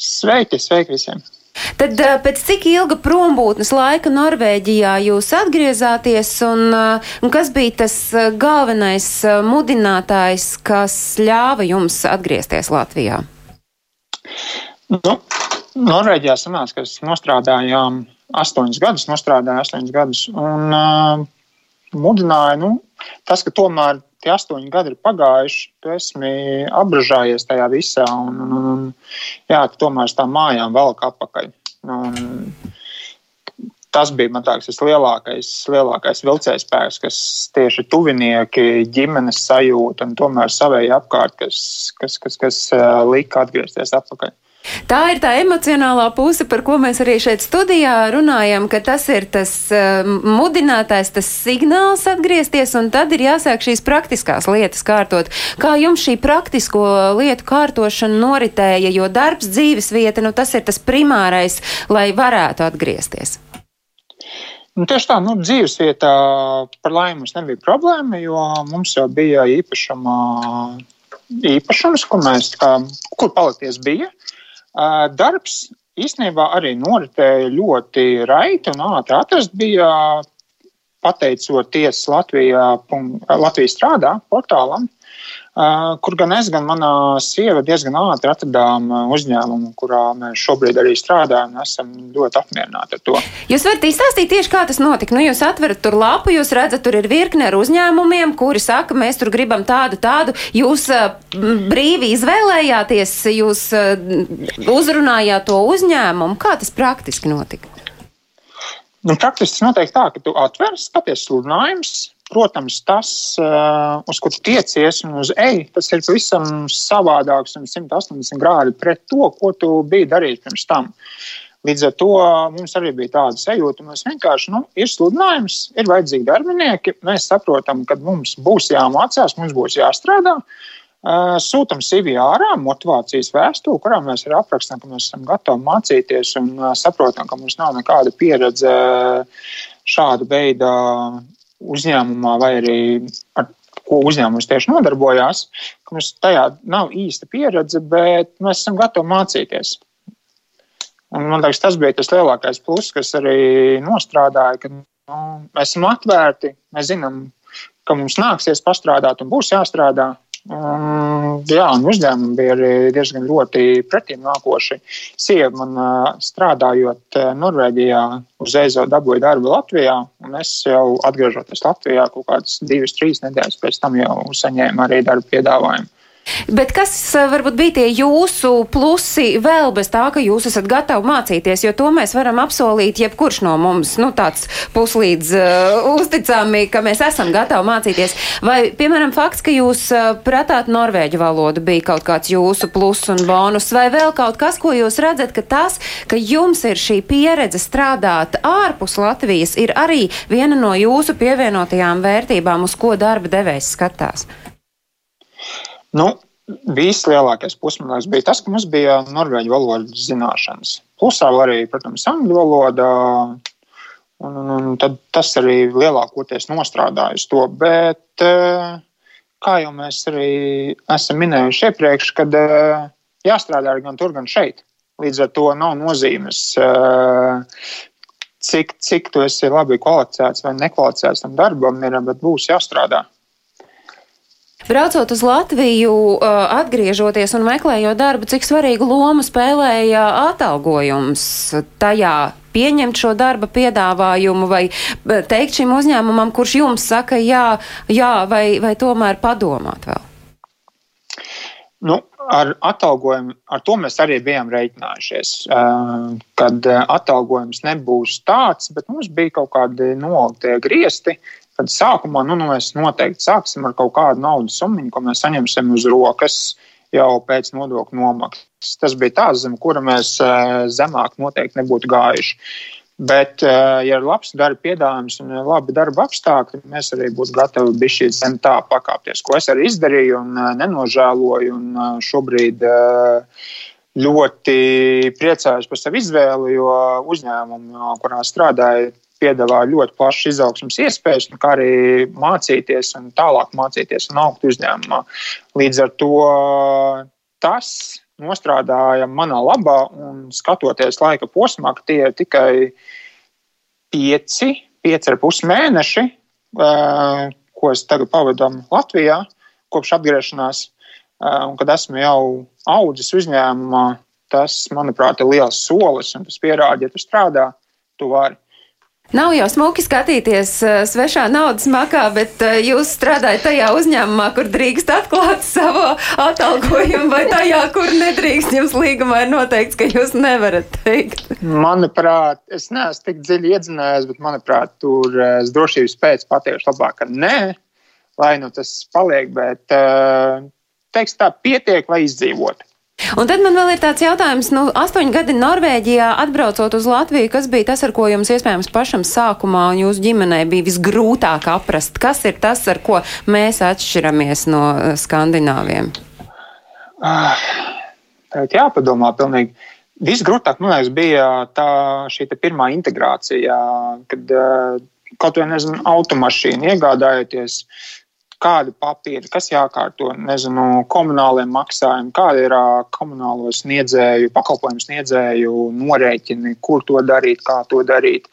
Sveiki, sveiki visiem! Tad pēc cik ilga prombūtnes laika Norvēģijā jūs atgriezāties un, un kas bija tas galvenais mudinātājs, kas ļāva jums atgriezties Latvijā? Nu, Norvēģijā sanāca, ka nostrādājām astoņus gadus, nostrādāju astoņus gadus un uh, mudināja, nu, tas, ka tomēr tie astoņi gadi ir pagājuši, tu esmi apbražājies tajā visā. Un, un, un, jā, tu tomēr tām mājām velk apakaļ. Un, tas bija man tāds lielākais, lielākais vilcējs spēks, kas tieši tuvinieki, ģimenes sajūta un tomēr savēji apkārt, kas, kas, kas, kas lika atgriezties atpakaļ. Tā ir tā emocionālā puse, par ko mēs arī šeit studijā runājam, ka tas ir tas uh, mudinātājs, tas signāls atgriezties, un tad ir jāsāk šīs praktiskās lietas kārtot. Kā jums šī praktisko lietu kārtošana noritēja, jo darbs, dzīves vieta, nu tas ir tas primārais, lai varētu atgriezties? Nu, tieši tā, nu, dzīves vietā par laimi mums nebija problēma, jo mums jau bija īpašama, īpašums, kur mēs, kā, kur palikties bija. Darbs īstenībā arī noritēja ļoti raiti un ātri atrast. Bija pateicoties Latvijā, Latvijas strādā portālam, kur gan es, gan manā sieva diezgan ātri atradām uzņēmumu, kurā mēs šobrīd arī strādājam. Esam ļoti apmierināti ar to. Jūs varat izstāstīt tieši, kā tas notika. Nu, jūs atverat tur lapu, jūs redzat, tur ir virkne ar uzņēmumiem, kuri saka, mēs tur gribam tādu, tādu. Jūs brīvi izvēlējāties, jūs uzrunājāt to uzņēmumu. Kā tas praktiski notika? Nu, praktiski tas notiek tā, ka tu atver, skaties sludinājumus, Protams, tas, uh, uz tu tiecies un uz eju, tas ir pavisam savādāks un 180 grādi pret to, ko tu biji darījis pirms tam. Līdz ar to mums arī bija tāda sajūta, ka mēs vienkārši nu, ir sludinājums, ir vajadzīgi darbinieki. Mēs saprotam, ka mums būs jāmācās, mums būs jāstrādā. Sūtām CV ārā, motivācijas vēstuli, kurā mēs aprakstām, ka mēs esam gatavi mācīties un saprotam, ka mums nav nekāda pieredze šāda veida uzņēmumā vai arī ar ko uzņēmums tieši nodarbojās, ka mums tajā nav īsta pieredze, bet mēs esam gatavi mācīties. Un, man liekas, tas bija tas lielākais pluss, kas arī nostrādāja, ka nu, mēs esam atvērti, mēs zinām, ka mums nāksies pastrādāt un būs jāstrādā. Um, jā, un uzņēmumi bija arī diezgan ļoti pretim nākoši. Sieva man strādājot Norvēģijā, uzreiz jau dabūja darbu Latvijā, un es jau atgriežoties Latvijā kaut kādas divas, trīs nedēļas pēc tam jau saņēmu arī darba piedāvājumu. Bet kas eh, varbūt bija tie jūsu plusi vēl bez tā, ka jūs esat gatavi mācīties, jo to mēs varam apsolīt jebkurš no mums, nu tāds puslīdz uh, uzticami, ka mēs esam gatavi mācīties. Vai, piemēram, fakts, ka jūs uh, pratāt norvēģu valodu bija kaut kāds jūsu plus un bonus, vai vēl kaut kas, ko jūs redzat, ka tas, ka jums ir šī pieredze strādāt ārpus Latvijas, ir arī viena no jūsu pievienotajām vērtībām, uz ko darba devējs skatās? Nu, Vislielākais pusmēnesis bija tas, ka mums bija norvēģu valodas zināšanas. Plusā arī, protams, angļu valoda. Un, un, un tas arī lielākoties nostrādāja uz to. Bet, eh, kā jau mēs arī esam minējuši iepriekš, kad eh, jāstrādā gan tur, gan šeit. Līdz ar to nav nozīmes, eh, cik, cik tu esi labi kvalificēts vai nekvalificēts tam darbam, ir, bet būs jāstrādā. Braucot uz Latviju, uh, atgriežoties un meklējot darbu, cik svarīgu lomu spēlēja atalgojums tajā pieņemt šo darba piedāvājumu vai uh, teikt šim uzņēmumam, kurš jums saka jā, jā vai, vai tomēr padomāt vēl? Nu, ar atalgojumu, ar to mēs arī bijām rēķinājušies, uh, kad atalgojums nebūs tāds, bet mums bija kaut kādi noliktie griesti, Tad sākumā nu, nu, mēs noteikti sāksim ar kaut kādu naudas summu, ko mēs saņemsim uz rokas jau pēc nodokļu nomaksas. Tas bija tāds, zem kura mēs eh, zemāk noteikti nebūtu gājuši. Bet, eh, ja ir labs darba piedāvājums un labi darba apstākļi, mēs arī būtu gatavi bišķi zem tā pakāpties, ko es arī izdarīju un eh, nenožēloju. Un šobrīd ļoti priecājos par savu izvēli, jo uzņēmumu, kurā strādāju, piedāvā ļoti plašas izaugsmas iespējas, kā arī mācīties un tālāk mācīties un augt uzņēmumā. Līdz ar to tas nostrādāja manā labā, un skatoties laika posmā, ka tie ir tikai pieci, pieci ar pus mēneši, ko es tagad pavadu Latvijā, kopš atgriešanās, un kad esmu jau audzis uzņēmumā, tas, manuprāt, ir liels solis, un tas pierāda, ja tu strādā, tu vari. Nav jau smuki skatīties uh, svešā naudas makā, bet uh, jūs strādājat tajā uzņēmumā, kur drīkst atklāt [LAUGHS] savu atalgojumu, vai tajā, kur nedrīkst. Jums līgumā ir noteikts, ka jūs nevarat teikt. Manuprāt, es neesmu tik dziļi iedzinājies, bet manuprāt, tur uh, es drošības pēc pateikšu labāk, ka nē, lai nu tas paliek, bet teiks tā pietiek, lai izdzīvotu. Un tad man vēl ir tāds jautājums, nu, astoņi gadi Norvēģijā atbraucot uz Latviju, kas bija tas, ar ko jums iespējams pašam sākumā un jūsu ģimenei bija visgrūtāk aprast? Kas ir tas, ar ko mēs atšķiramies no eh, skandināviem? Ah, tagad jāpadomā pilnīgi. Visgrūtāk, man liekas, bija tā šī pirmā integrācija, kad uh, kaut vai, nezinu, automašīnu iegādājoties, uh, kādi papīri, kas jākārto, nezinu, komunāliem maksājumiem, kāda ir komunālo sniedzēju, pakalpojumu sniedzēju norēķini, kur to darīt, kā to darīt.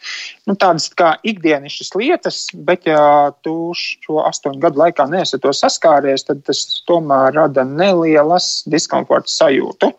Nu, tādas kā ikdienišķas lietas, bet ja tu šo astoņu gadu laikā neesi to saskāries, tad tas tomēr rada nelielas diskomforta sajūtu.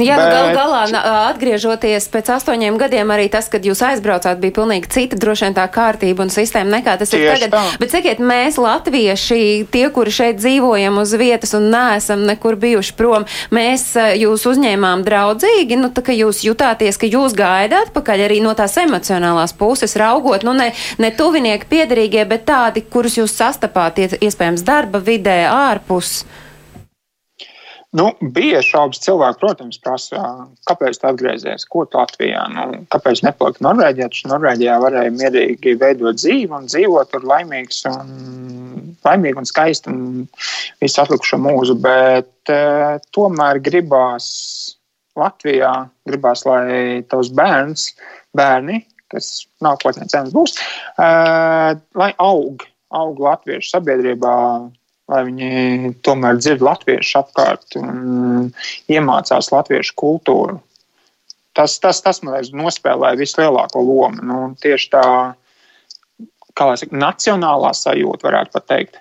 Jā, bet... gal galā atgriežoties pēc astoņiem gadiem, arī tas, kad jūs aizbraucāt, bija pilnīgi cita droši vien tā kārtība un sistēma nekā tas Tieši ir tagad. Tā. Bet sakiet, mēs, latvieši, tie, kuri šeit dzīvojam uz vietas un neesam nekur bijuši prom, mēs eh, jūs uzņēmām draudzīgi, nu tā kā jūs jutāties, ka jūs gaidāt pakaļ arī no tās emocionālās puses raugot, nu ne, ne tuvinieki piedarīgie, bet tādi, kurus jūs sastapāt, iespējams, darba vidē, ārpus. Nu, bija šaubas cilvēki, protams, prasa, kāpēc tu atgriezies, ko tu Latvijā, nu, kāpēc nepalikt Norvēģijā, taču Norvēģijā varēja mierīgi veidot dzīvi un dzīvot tur laimīgs un laimīgi un skaisti un visu atlikušo mūzu, bet uh, tomēr gribās Latvijā, gribās, lai tavs bērns, bērni, kas nākotnē cenas būs, uh, lai aug, aug latviešu sabiedrībā, lai viņi tomēr dzird latviešu apkārt un iemācās latviešu kultūru. Tas, tas, tas man liekas, nospēlē vislielāko lomu. Nu, tieši tā, kā lai saka, nacionālā sajūta, varētu pat teikt.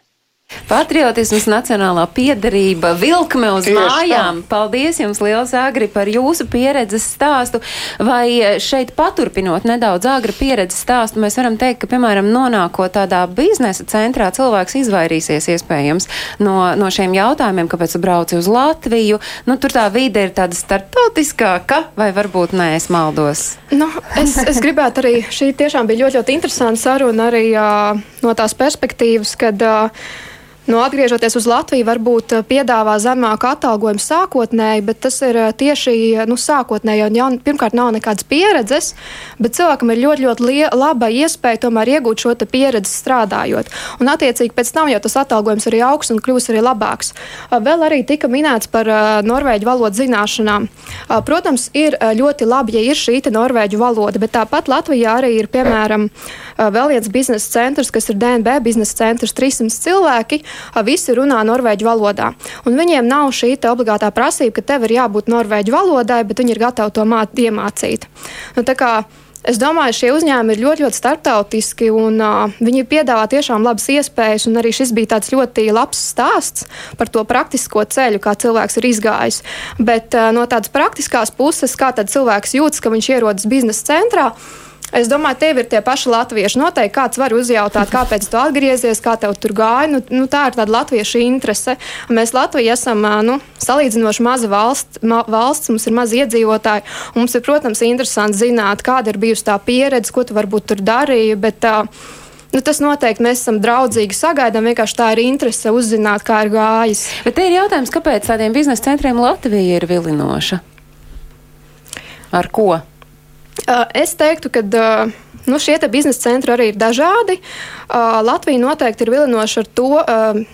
Patriotisms, nacionālā piederība, vilkme uz Tieši mājām. Tā. Paldies jums liels, Agri, par jūsu pieredzes stāstu. Vai šeit paturpinot nedaudz Agri pieredzes stāstu, mēs varam teikt, ka, piemēram, nonākot tādā biznesa centrā, cilvēks izvairīsies iespējams no, no šiem jautājumiem, kāpēc brauci uz Latviju. Nu, tur tā vide ir tāda starptautiskāka, vai varbūt nē, es maldos. Nu, es, es gribētu arī, šī tiešām bija ļoti, ļoti interesanta saruna arī uh, no tās perspektīvas, kad uh, Nu, atgriežoties uz Latviju, varbūt piedāvā zemāku atalgojumu sākotnēji, bet tas ir tieši nu, sākotnēji. Ja, pirmkārt, nav nekādas pieredzes, bet cilvēkam ir ļoti, ļoti laba iespēja tomēr iegūt šo pieredzi strādājot. Un, attiecīgi, pēc tam jau tas atalgojums arī augs un kļūs arī labāks. Vēl arī tika minēts par norvēģu valodas zināšanām. Protams, ir ļoti labi, ja ir šī norvēģu valoda, bet tāpat Latvijā arī ir, piemēram, vēl viens biznesa centrs, kas ir DNB biznesa centrs, 300 cilvēki visi runā norvēģu valodā. Un viņiem nav šī obligātā prasība, ka tev ir jābūt norvēģu valodai, bet viņi ir gatavi to māt, iemācīt. Nu, Es domāju, šie uzņēmumi ir ļoti, ļoti starptautiski, un uh, viņi piedāvā tiešām labas iespējas. Arī šis bija tāds ļoti labs stāsts par to praktisko ceļu, kā cilvēks ir izgājis. Bet uh, no tādas praktiskās puses, kā cilvēks jūtas, ka viņš ierodas biznesa centrā, uh, Es domāju, tev ir tie paši latvieši. Noteikti kāds var uzjautāt, kāpēc tu atgriezies, kā tev tur gāja. Nu, nu, tā ir tāda latviešu interese. Mēs Latvija esam nu, salīdzinoši maza valsts, ma, valsts, mums ir maz iedzīvotāji. Mums ir, protams, interesanti zināt, kāda ir bijusi tā pieredze, ko tu varbūt tur darīji. Bet, uh, Nu, tas noteikti mēs esam draudzīgi sagaidām. Vienkārši tā ir interese uzzināt, kā ir gājis. Bet te ir jautājums, kāpēc tādiem biznesa centriem Latvija ir vilinoša? Ar ko? Es teiktu, ka nu, šie biznesa centri arī ir dažādi. Latvija noteikti ir vilinoša ar to.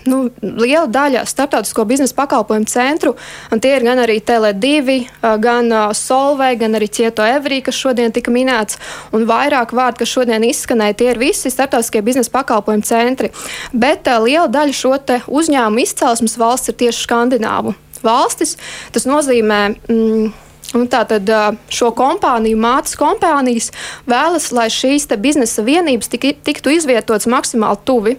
Nu, liela daļa starptautisko biznesa pakalpojumu centru, un tie ir gan arī Tele2, gan Solvei, gan arī Cieto Evrī, kas šodien tika minēts, un vairāk vārdu, kas šodien izskanēja, tie ir visi starptautiskie biznesa pakalpojumu centri. Bet liela daļa šo uzņēmumu izcelsmes valsts ir tieši Skandināvu valstis. Tas nozīmē. Mm, Un tātad šo kompāniju, mātes kompānijas vēlas, lai šīs biznesa vienības tik, tiktu izvietotas maksimāli tuvi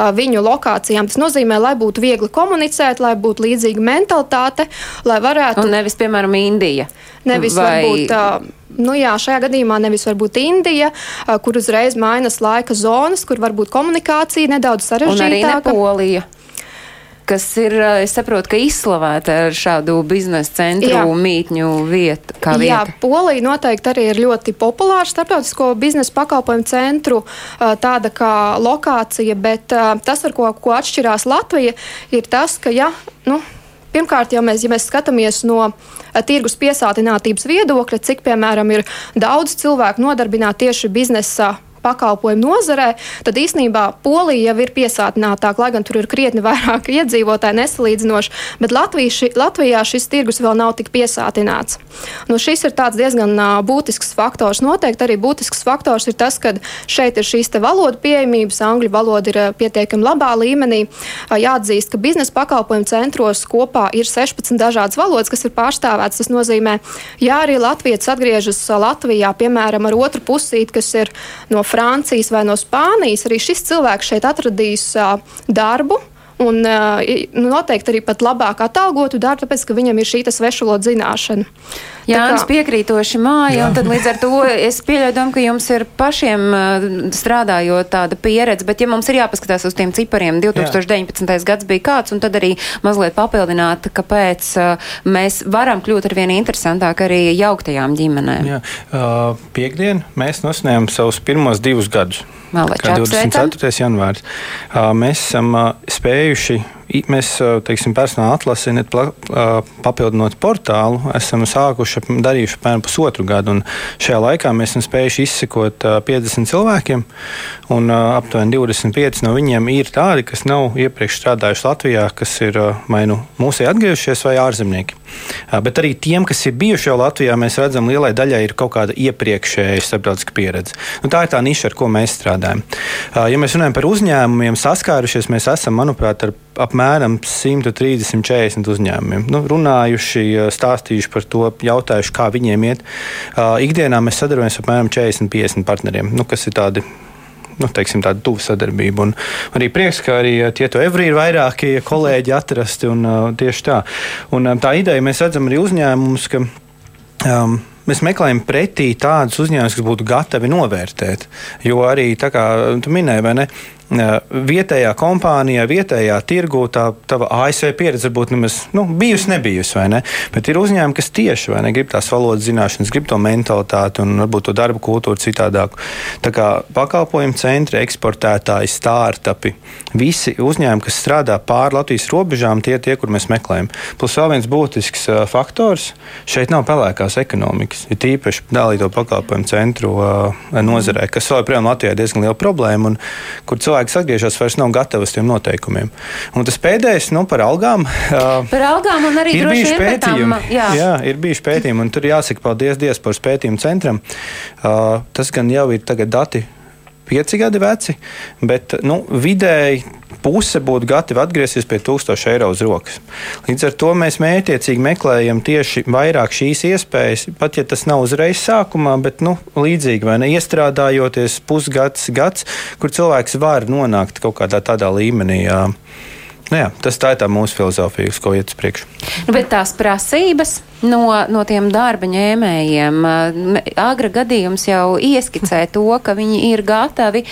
viņu lokācijām. Tas nozīmē, lai būtu viegli komunicēt, lai būtu līdzīga mentalitāte, lai varētu. Un nevis, piemēram, Indija. Nevis Vai... varbūt. Nu jā, šajā gadījumā nevis varbūt Indija, kur uzreiz mainās laika zonas, kur varbūt komunikācija nedaudz sarežģītāka. Un arī ne Polija kas ir, es saprotu, ka izslavēta ar šādu biznesa centru Jā. mītņu vietu. Jā, Polija noteikti arī ir ļoti populāra starptautisko biznesa pakalpojumu centru tāda kā lokācija, bet tas, ar ko, ko atšķirās Latvija, ir tas, ka, ja, nu, Pirmkārt, ja mēs, ja mēs skatāmies no tirgus piesātinātības viedokļa, cik, piemēram, ir daudz cilvēku nodarbināti tieši biznesa pakalpojumu nozarē, tad īsnībā Polija jau ir piesātinātāka, lai gan tur ir krietni vairāk [LAUGHS] iedzīvotāji nesalīdzinoši, bet Latvija, Latvijā šis tirgus vēl nav tik piesātināts. Nu, šis ir diezgan būtisks faktors. Noteikti arī būtisks faktors ir tas, ka šeit ir šīs valodu pieejamības, angļu valoda ir pietiekami labā līmenī. Jāatzīst, ka biznesa pakalpojumu centros kopā ir 16 dažādas valodas, kas ir pārstāvētas. Tas nozīmē, ja arī Latvijas atgriežas Latvijā, piemēram, ar otru pusīti, kas ir no Francijas vai no Spānijas, arī šis cilvēks šeit atradīs darbu. Un uh, noteikti arī pat labāk atalgotu darbu, tāpēc, ka viņam ir šī svešvaloda zināšana. Jā, tas piekrītoši māja, un tad līdz ar to es pieļauju ka jums ir pašiem uh, strādājot tāda pieredze, bet ja mums ir jāpaskatās uz tiem cipariem, 2019. Jā. gads bija kāds, un tad arī mazliet papildināt, kāpēc uh, mēs varam kļūt ar vien interesantāk arī jauktajām ģimenēm. Jā, uh, piekdien mēs nosnējām savus pirmos divus gadus. Kā 24. janvārs. Mēs esam spējuši i- mēs, teiksim, personāla atlasi, net papildinot portālu, esam sākuši darījuši apmēram pusotru gadu. Šajā laikā mēs esam spējuši izsekot uh, 50 cilvēkiem, un aptuveni 25 no viņiem ir tādi, kas nav iepriekš strādājuši Latvijā, kas ir vai nu mūsē atgriežušies vai ārzemnieki. Bet arī tiem, kas ir bijuši jau Latvijā, mēs redzam, lielai daļai ir kaut kāda iepriekšēja starptautiska pieredze. Nu, tā ir tā niša, ar ko mēs strādājam. Ja mēs runājam par uzņēmumiem, saskārušies, mēs esam, manuprāt, ar apmēram 130-140 uzņēmumiem. Nu, runājuši, stāstījuši par to, jautājuši, kā viņiem iet. Ikdienā mēs sadarbojamies ar apmēram 40-50 partneriem, nu, kas ir tādi nu, teiksim, tāda tuva sadarbība. Un arī prieks, ka arī tie to evrī ir vairākie kolēģi atrasti un uh, tieši tā. Un um, tā ideja mēs redzam arī uzņēmumus, ka. Um, Mēs meklējam pretī tādus uzņēmumus, kas būtu gatavi novērtēt. Jo arī kā tu minēji, ne? Vietējā kompānijā, vietējā tirgū tā tava ASV pieredze varbūt nemaz nu, bijusi, nebijusi, vai ne? Bet ir uzņēmumi, kas tieši ne, grib tās valodas zināšanas, grib to mentalitāti un varbūt to darba kultūru citādāku. Tā kā pakalpojumu centri, eksportētāji, startupi, visi uzņēmumi, kas strādā pāri Latvijas robežām, tie ir tie, kur mēs meklējam. Plus vēl viens būtisks uh, faktors - šeit nav pelēkās ekonomikas. Ir tīpaši dalīto pakalpojumu centru uh, nozarē, kas vēl joprojām Latvijā ir diezgan liela problēma un kur cilvēks atgriežas vairs nav gatavs tiem noteikumiem. Un tas pēdējais, nu, par algām. Par algām un arī droši vien pētījumi. Jā. jā, ir bijuši pētījumi, un tur jāsaka paldies Diasporas pētījumu centram. Tas gan jau ir tagad dati pieci gadi veci, bet nu, vidēji puse būtu gatava atgriezties pie 1000 eiro uz rokas. Līdz ar to mēs mētiecīgi meklējam tieši vairāk šīs iespējas, pat ja tas nav uzreiz sākumā, bet nu, līdzīgi vai ne iestrādājoties pusgads, gads, kur cilvēks var nonākt kaut kādā tādā līmenī. Jā. Nu, jā, tas tā ir tā mūsu filozofija, uz ko iet uz priekšu. Nu, Bet tās prasības no, no tiem darba ņēmējiem, agra gadījums jau ieskicē to, ka viņi ir gatavi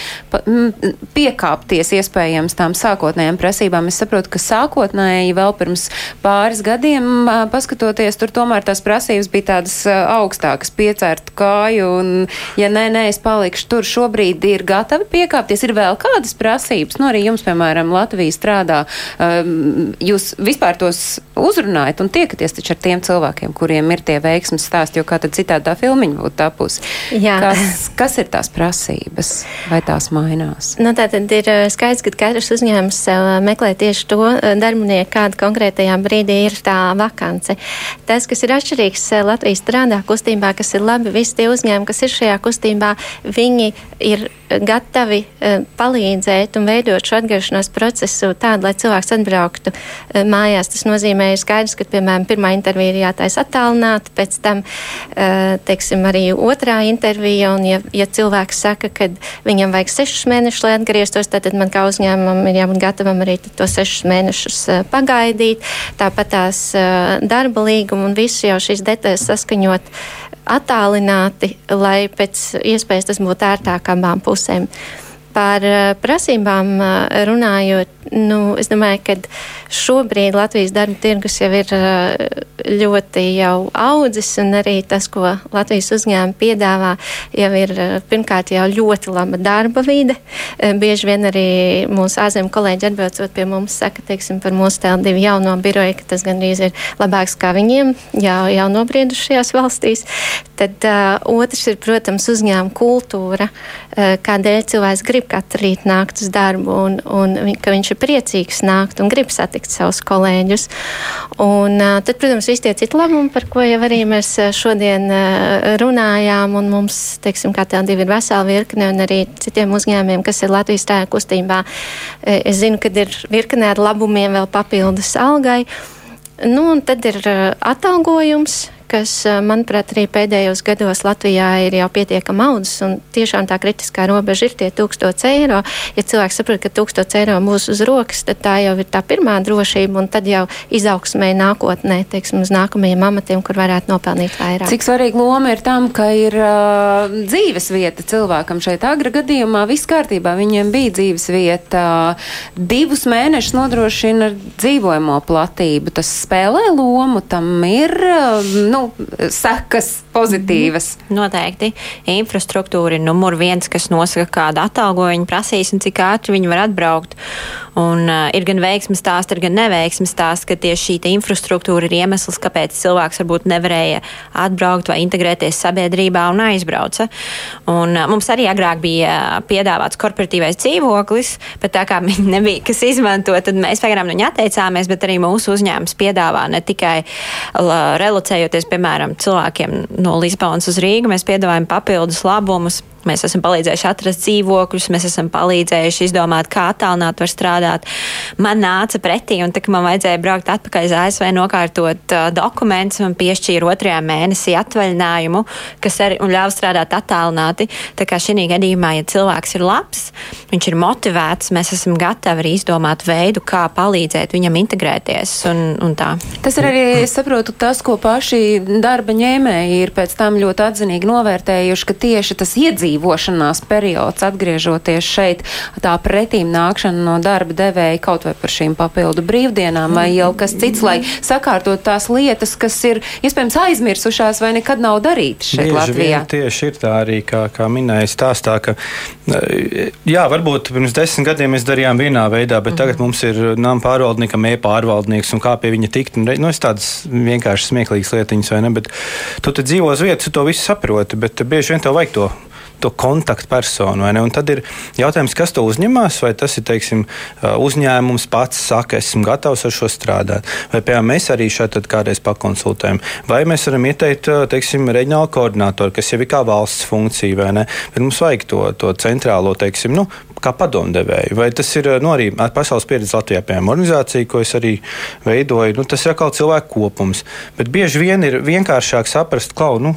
piekāpties iespējams tām sākotnējām prasībām. Es saprotu, ka sākotnēji vēl pirms pāris gadiem, paskatoties, tur tomēr tās prasības bija tādas augstākas, piecērtu kāju, un ja nē, nē, es palikšu tur, šobrīd ir gatavi piekāpties. Ir vēl kādas prasības, nu arī jums, piemēram, Latvija strādā, um, jūs vispār tos uzrunājat un tiekaties taču ar tiem cilvēkiem, kuriem ir tie veiksmes stāsti, jo kā tad citādi tā filmiņa būtu tapusi. Kas, kas ir tās prasības? Vai tās mainās? Nu, tā tad ir eh, skaidrs, ka katrs uzņēmums sev eh, meklē tieši to eh, darbinieku, kāda konkrētajā brīdī ir tā vakance. Tas, kas ir atšķirīgs Latvijas strādā kustībā, kas ir labi, visi tie uzņēmumi, kas ir šajā kustībā, viņi ir gatavi palīdzēt un veidot šo atgriešanās procesu tādu, lai cilvēks atbrauktu eh, mājās. Tas nozīmē, ir skaidrs, ka, piemēram, pirmā intervija ir jātaisa attālināti, pēc tam, eh, teiksim, arī otrā intervija, un ja, ja cilvēks saka, ka viņam vajag sešus mēnešus, lai atgrieztos, tad man kā uzņēmumam ir jābūt gatavam arī to sešus mēnešus eh, pagaidīt. Tāpat tās darba līguma un visu jau šīs detaļas saskaņot attālināti, lai pēc iespējas tas būtu ērtāk abām pusēm. Par uh, prasībām uh, runājot, nu, es domāju, ka šobrīd Latvijas darba tirgus jau ir uh, ļoti jau audzis, un arī tas, ko Latvijas uzņēmumi piedāvā, jau ir pirmkārt jau ļoti laba darba vide. Bieži vien arī mūsu ārzemju kolēģi atbraucot pie mums saka, teiksim, par mūsu divu jauno biroju, ka tas gandrīz ir labāks kā viņiem jau, jau nobriedušajās valstīs. Tad uh, otrs ir, protams, uzņēmuma kultūra, uh, kādēļ cilvēks grib katru rītu nākt uz darbu un, un ka viņš ir priecīgs nākt un grib satikt savus kolēģus. Un, tad, protams, visi tie citi labumi, par ko jau arī mēs šodien runājām, un mums, teiksim, kā tā divi ir vesela virkne, un arī citiem uzņēmiem, kas ir Latvijas tēja kustībā. Es zinu, ka ir virkne ar labumiem vēl papildus algai. Nu, un tad ir atalgojums, kas, uh, manuprāt, arī pēdējos gados Latvijā ir jau pietiekami audzis. un Tiešām tā kritiskā robeža ir tie 1000 eiro. Ja cilvēks saprot, ka 1000 eiro būs uz rokas, tad tā jau ir tā pirmā drošība, un tad jau izaugsmē nākotnē, teiksim, uz nākamajiem amatiem, kur varētu nopelnīt vairāk. Cik svarīga loma ir tam, ka ir uh, dzīves vieta cilvēkam šeit agra gadījumā? Viss kārtībā, viņiem bija dzīves vieta. Divus mēnešus nodrošina dzīvojamo platību. Tas spēlē lomu, tam ir, uh, nu, nu, sekas pozitīvas. Noteikti. Infrastruktūra ir numur viens, kas nosaka, kādu atalgojumu prasīs un cik ātri viņi var atbraukt. Un, uh, ir gan veiksmes stāsti, ir gan neveiksmes stāsti, ka tieši šī infrastruktūra ir iemesls, kāpēc cilvēks varbūt nevarēja atbraukt vai integrēties sabiedrībā un aizbrauca. Un, uh, mums arī agrāk bija piedāvāts korporatīvais dzīvoklis, bet tā kā [LAUGHS] viņi nebija kas izmanto, tad mēs pagaidām viņu atteicāmies, bet arī mūsu uzņēmums piedāvā ne tikai relocējoties, piemēram, cilvēkiem no Lisbonas uz Rīgu, mēs piedāvājam papildus labumus Mēs esam palīdzējuši atrast dzīvokļus, mēs esam palīdzējuši izdomāt, kā attālināt var strādāt. Man nāca pretī, un tā, man vajadzēja braukt atpakaļ uz ASV, nokārtot uh, dokumentus, man piešķīra otrajā mēnesī atvaļinājumu, kas arī ļāva strādāt attālināti. Tā kā šī gadījumā, ja cilvēks ir labs, viņš ir motivēts, mēs esam gatavi arī izdomāt veidu, kā palīdzēt viņam integrēties. Un, un tā. tas ir arī, es saprotu, tas, ko paši darba ņēmēji ir pēc tam ļoti atzinīgi novērtējuši, ka tieši tas iedzīvotājs izdzīvošanās periods, atgriežoties šeit, tā pretīm nākšana no darba devēja kaut vai par šīm papildu brīvdienām vai jau kas cits, lai sakārtot tās lietas, kas ir iespējams aizmirsušās vai nekad nav darītas šeit Bieži Latvijā. Tieši ir tā arī, kā, kā minēja stāstā, ka, jā, varbūt pirms desmit gadiem mēs darījām vienā veidā, bet mm tagad mhm. mums ir nama pārvaldniekam, e-pārvaldnieks un kā pie viņa tikt. Un, nu, es tādas vienkārši smieklīgas lietiņas, vai ne, bet tu dzīvo uz vietas, tu to visu saproti, bet bieži vien tev vajag to to kontaktpersonu. Tad ir jautājums, kas to uzņemās, vai tas ir teiksim, uzņēmums pats saka, esmu gatavs ar šo strādāt. Vai piemēram mēs arī šeit kādreiz pakonsultējam, vai mēs varam ieteikt teiksim, reģionālu koordinātoru, kas jau ir kā valsts funkcija, vai ne? Bet mums vajag to, to centrālo, teiksim, nu, kā padomdevēju. Vai tas ir nu, arī pasaules pieredze Latvijā, piemēram, organizācija, ko es arī veidoju. Nu, tas ir atkal cilvēku kopums. Bet bieži vien ir vienkāršāk saprast, klau, nu,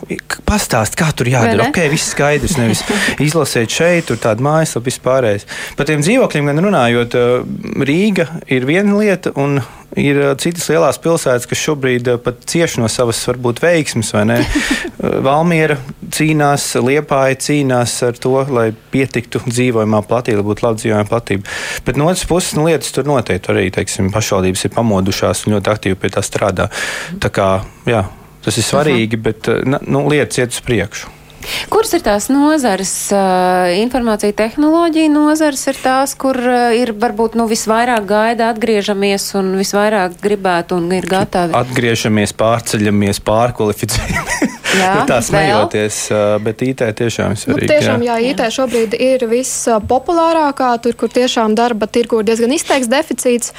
pastāst, kā tur jādara. Ok, viss skaidrs. Nevis izlasiet [LAUGHS] šeit, tur tāda mājaslapa vispārējais. Par tiem dzīvokļiem gan runājot, Rīga ir viena lieta. Ir citas lielās pilsētas, kas šobrīd pat cieš no savas, varbūt, veiksmes, vai ne? [LAUGHS] Valmiera cīnās, Liepāja cīnās ar to, lai pietiktu dzīvojamā platība, lai būtu laba dzīvojamā platība. Bet no otras puses, nu, lietas tur noteikti arī, teiksim, pašvaldības ir pamodušās un ļoti aktīvi pie tā strādā. Tā kā, jā, tas ir svarīgi, bet nu, lietas iet uz priekšu. Kuras ir tās nozares? Informācija tehnoloģija nozares ir tās, kur ir varbūt nu, visvairāk gaida, atgriežamies un visvairāk gribētu un ir gatavi. Atgriežamies, pārceļamies, pārkvalificējamies. [LAUGHS] Jā, nu, tā smejoties, bet IT tiešām ir svarīgi. Nu, tiešām, jā, jā, IT šobrīd ir vispopulārākā, tur, kur tiešām darba tirgu ir diezgan izteikts deficīts.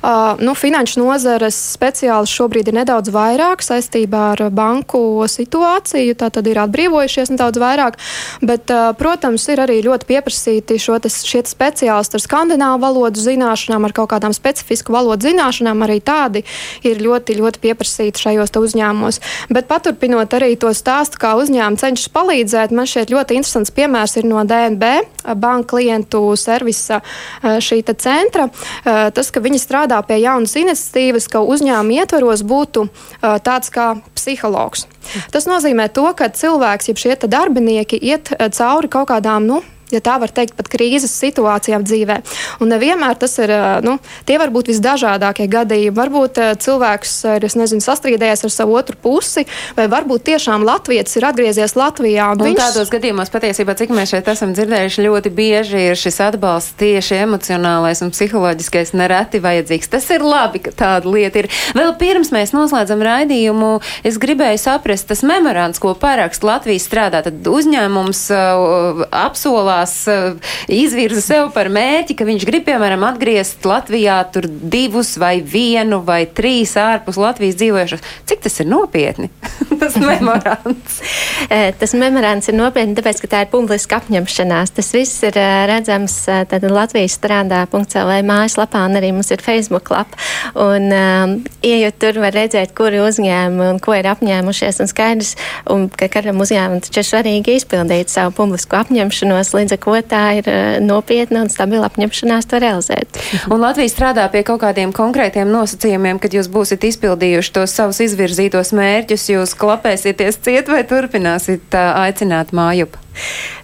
Uh, nu, finanšu nozares speciāli šobrīd ir nedaudz vairāk saistībā ar banku situāciju, tā tad ir atbrīvojušies nedaudz vairāk, bet, uh, protams, ir arī ļoti pieprasīti šo tas, šie speciālisti ar skandināvu valodu zināšanām, ar kaut kādām specifisku valodu zināšanām, arī tādi ir ļoti, ļoti pieprasīti šajos uzņēmumos. Bet paturpinot arī to stāstu, kā uzņēmumi cenšas palīdzēt. Man šķiet ļoti interesants piemērs ir no DNB banka klientu servisa šī centra. Tas, ka viņi strādā pie jaunas iniciatīvas, ka uzņēmuma ietvaros būtu tāds kā psihologs. Tas nozīmē to, ka cilvēks, jeb šie darbinieki, iet cauri kaut kādām, nu, ja tā var teikt, pat krīzes situācijām dzīvē. Un nevienmēr tas ir, nu, tie var būt visdažādākie gadījumi. Varbūt cilvēks ir, nezinu, sastrīdējies ar savu otru pusi, vai varbūt tiešām Latvijas ir atgriezies Latvijā. Un, un viņš... tādos gadījumos patiesībā, cik mēs šeit esam dzirdējuši, ļoti bieži ir šis atbalsts tieši emocionālais un psiholoģiskais nereti vajadzīgs. Tas ir labi, ka tāda lieta ir. Vēl pirms mēs noslēdzam raidījumu, es gribēju saprast, tas memorands, ko parakst Latvijas strādā, tad uzņēmums uh, apsolā tās uh, izvirza sev par mērķi, ka viņš grib, piemēram, atgriezt Latvijā tur divus vai vienu vai trīs ārpus Latvijas dzīvojušos. Cik tas ir nopietni? [LAUGHS] tas memorands. [LAUGHS] Eh, tas memorands ir nopietni, tāpēc, ka tā ir publiska apņemšanās. Tas viss ir eh, redzams tad Latvijas strādā.cl mājaslapā un arī mums ir Facebook lapa. Un, um, ieejot tur, var redzēt, kuri uzņēmumi un ko ir apņēmušies. Un skaidrs, un, ka katram uzņēmumam taču ir svarīgi izpildīt savu publisko apņemšanos līdz ar ko tā ir eh, nopietna un stabila apņemšanās to realizēt. Un Latvija strādā pie kaut kādiem konkrētiem nosacījumiem, kad jūs būsiet izpildījuši tos savus izvirzītos mērķus, jūs klapēsieties ciet vai turpināsiet aicināt mājup?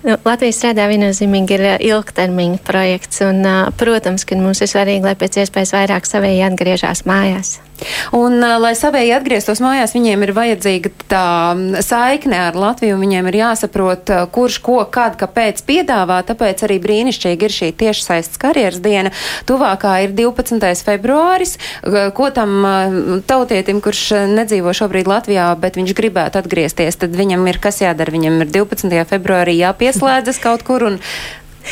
Nu, Latvijas strādā viennozīmīgi ir ilgtermiņa projekts, un, protams, ka mums ir svarīgi, lai pēc iespējas vairāk savēji atgriežas mājās. Un, lai savēji atgrieztos mājās, viņiem ir vajadzīga tā saikne ar Latviju. Viņiem ir jāsaprot, kurš ko, kad, kāpēc piedāvā. Tāpēc arī brīnišķīgi ir šī tiešsaistes karjeras diena. Tuvākā ir 12. februāris. Ko tam tautietim, kurš nedzīvo šobrīd Latvijā, bet viņš gribētu atgriezties, tad viņam ir kas jādara. Viņam ir 12. Februārī jāpieslēdzas kaut kur un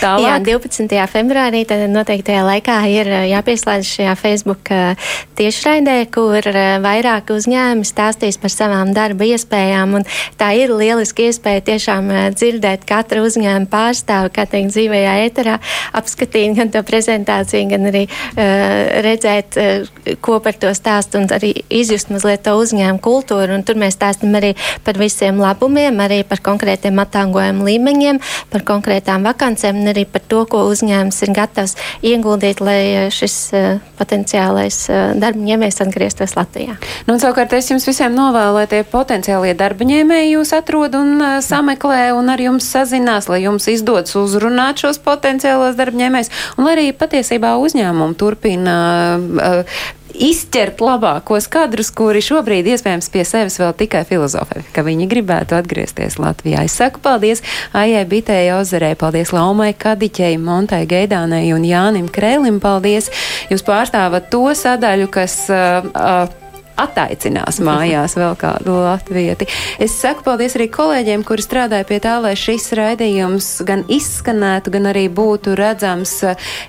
Tālāk. Jā, 12. februārī tad noteiktajā laikā ir jāpieslēdz šajā Facebook tiešraidē, kur vairāk uzņēmumi stāstīs par savām darba iespējām. Tā ir lieliski iespēja tiešām dzirdēt katru uzņēmumu pārstāvu, kā teikt, dzīvajā ēterā, apskatīt gan to prezentāciju, gan arī uh, redzēt, uh, ko par to stāst un arī izjust mazliet to uzņēmumu kultūru. Un tur mēs stāstam arī par visiem labumiem, arī par konkrētiem atalgojumu līmeņiem, par konkrētām vakancēm un arī par to, ko uzņēmums ir gatavs ieguldīt, lai eh, šis uh, potenciālais uh, darba ņēmējs atgrieztos Latvijā. Nu, savukārt es jums visiem novēlu, lai tie potenciālie darba ņēmēji jūs atrod un uh, sameklē un ar jums sazinās, lai jums izdodas uzrunāt šos potenciālos darba ņēmējus un lai arī patiesībā uzņēmumi turpina uh, izķert labākos kadrus, kuri šobrīd iespējams pie sevis vēl tikai filozofē, ka viņi gribētu atgriezties Latvijā. Es saku paldies Aijai Bitēji Ozerē, paldies Laumai Kadiķei, Montai Geidānai un Jānim Krēlim, paldies. Jūs pārstāvat to sadaļu, kas. Uh, uh, attaicinās mājās vēl kādu latvieti. Es saku paldies arī kolēģiem, kuri strādāja pie tā, lai šis raidījums gan izskanētu, gan arī būtu redzams.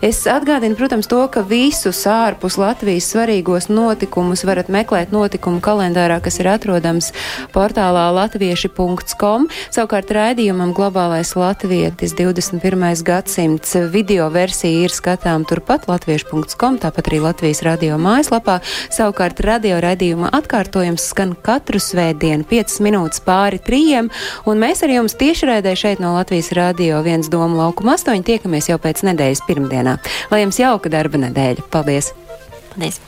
Es atgādinu, protams, to, ka visus ārpus Latvijas svarīgos notikumus varat meklēt notikumu kalendārā, kas ir atrodams portālā latvieši.com. Savukārt raidījumam Globālais latvietis 21. gadsimts video versija ir skatām turpat latvieši.com, tāpat arī Latvijas radio mājaslapā. Savukārt radio raidījumam raidījuma atkārtojums skan katru svētdienu, 5 minūtes pāri trījiem, un mēs ar jums tiešraidē šeit no Latvijas Rādio 1 Doma laukuma 8 tiekamies jau pēc nedēļas pirmdienā. Lai jums jauka darba nedēļa! Paldies! Paldies!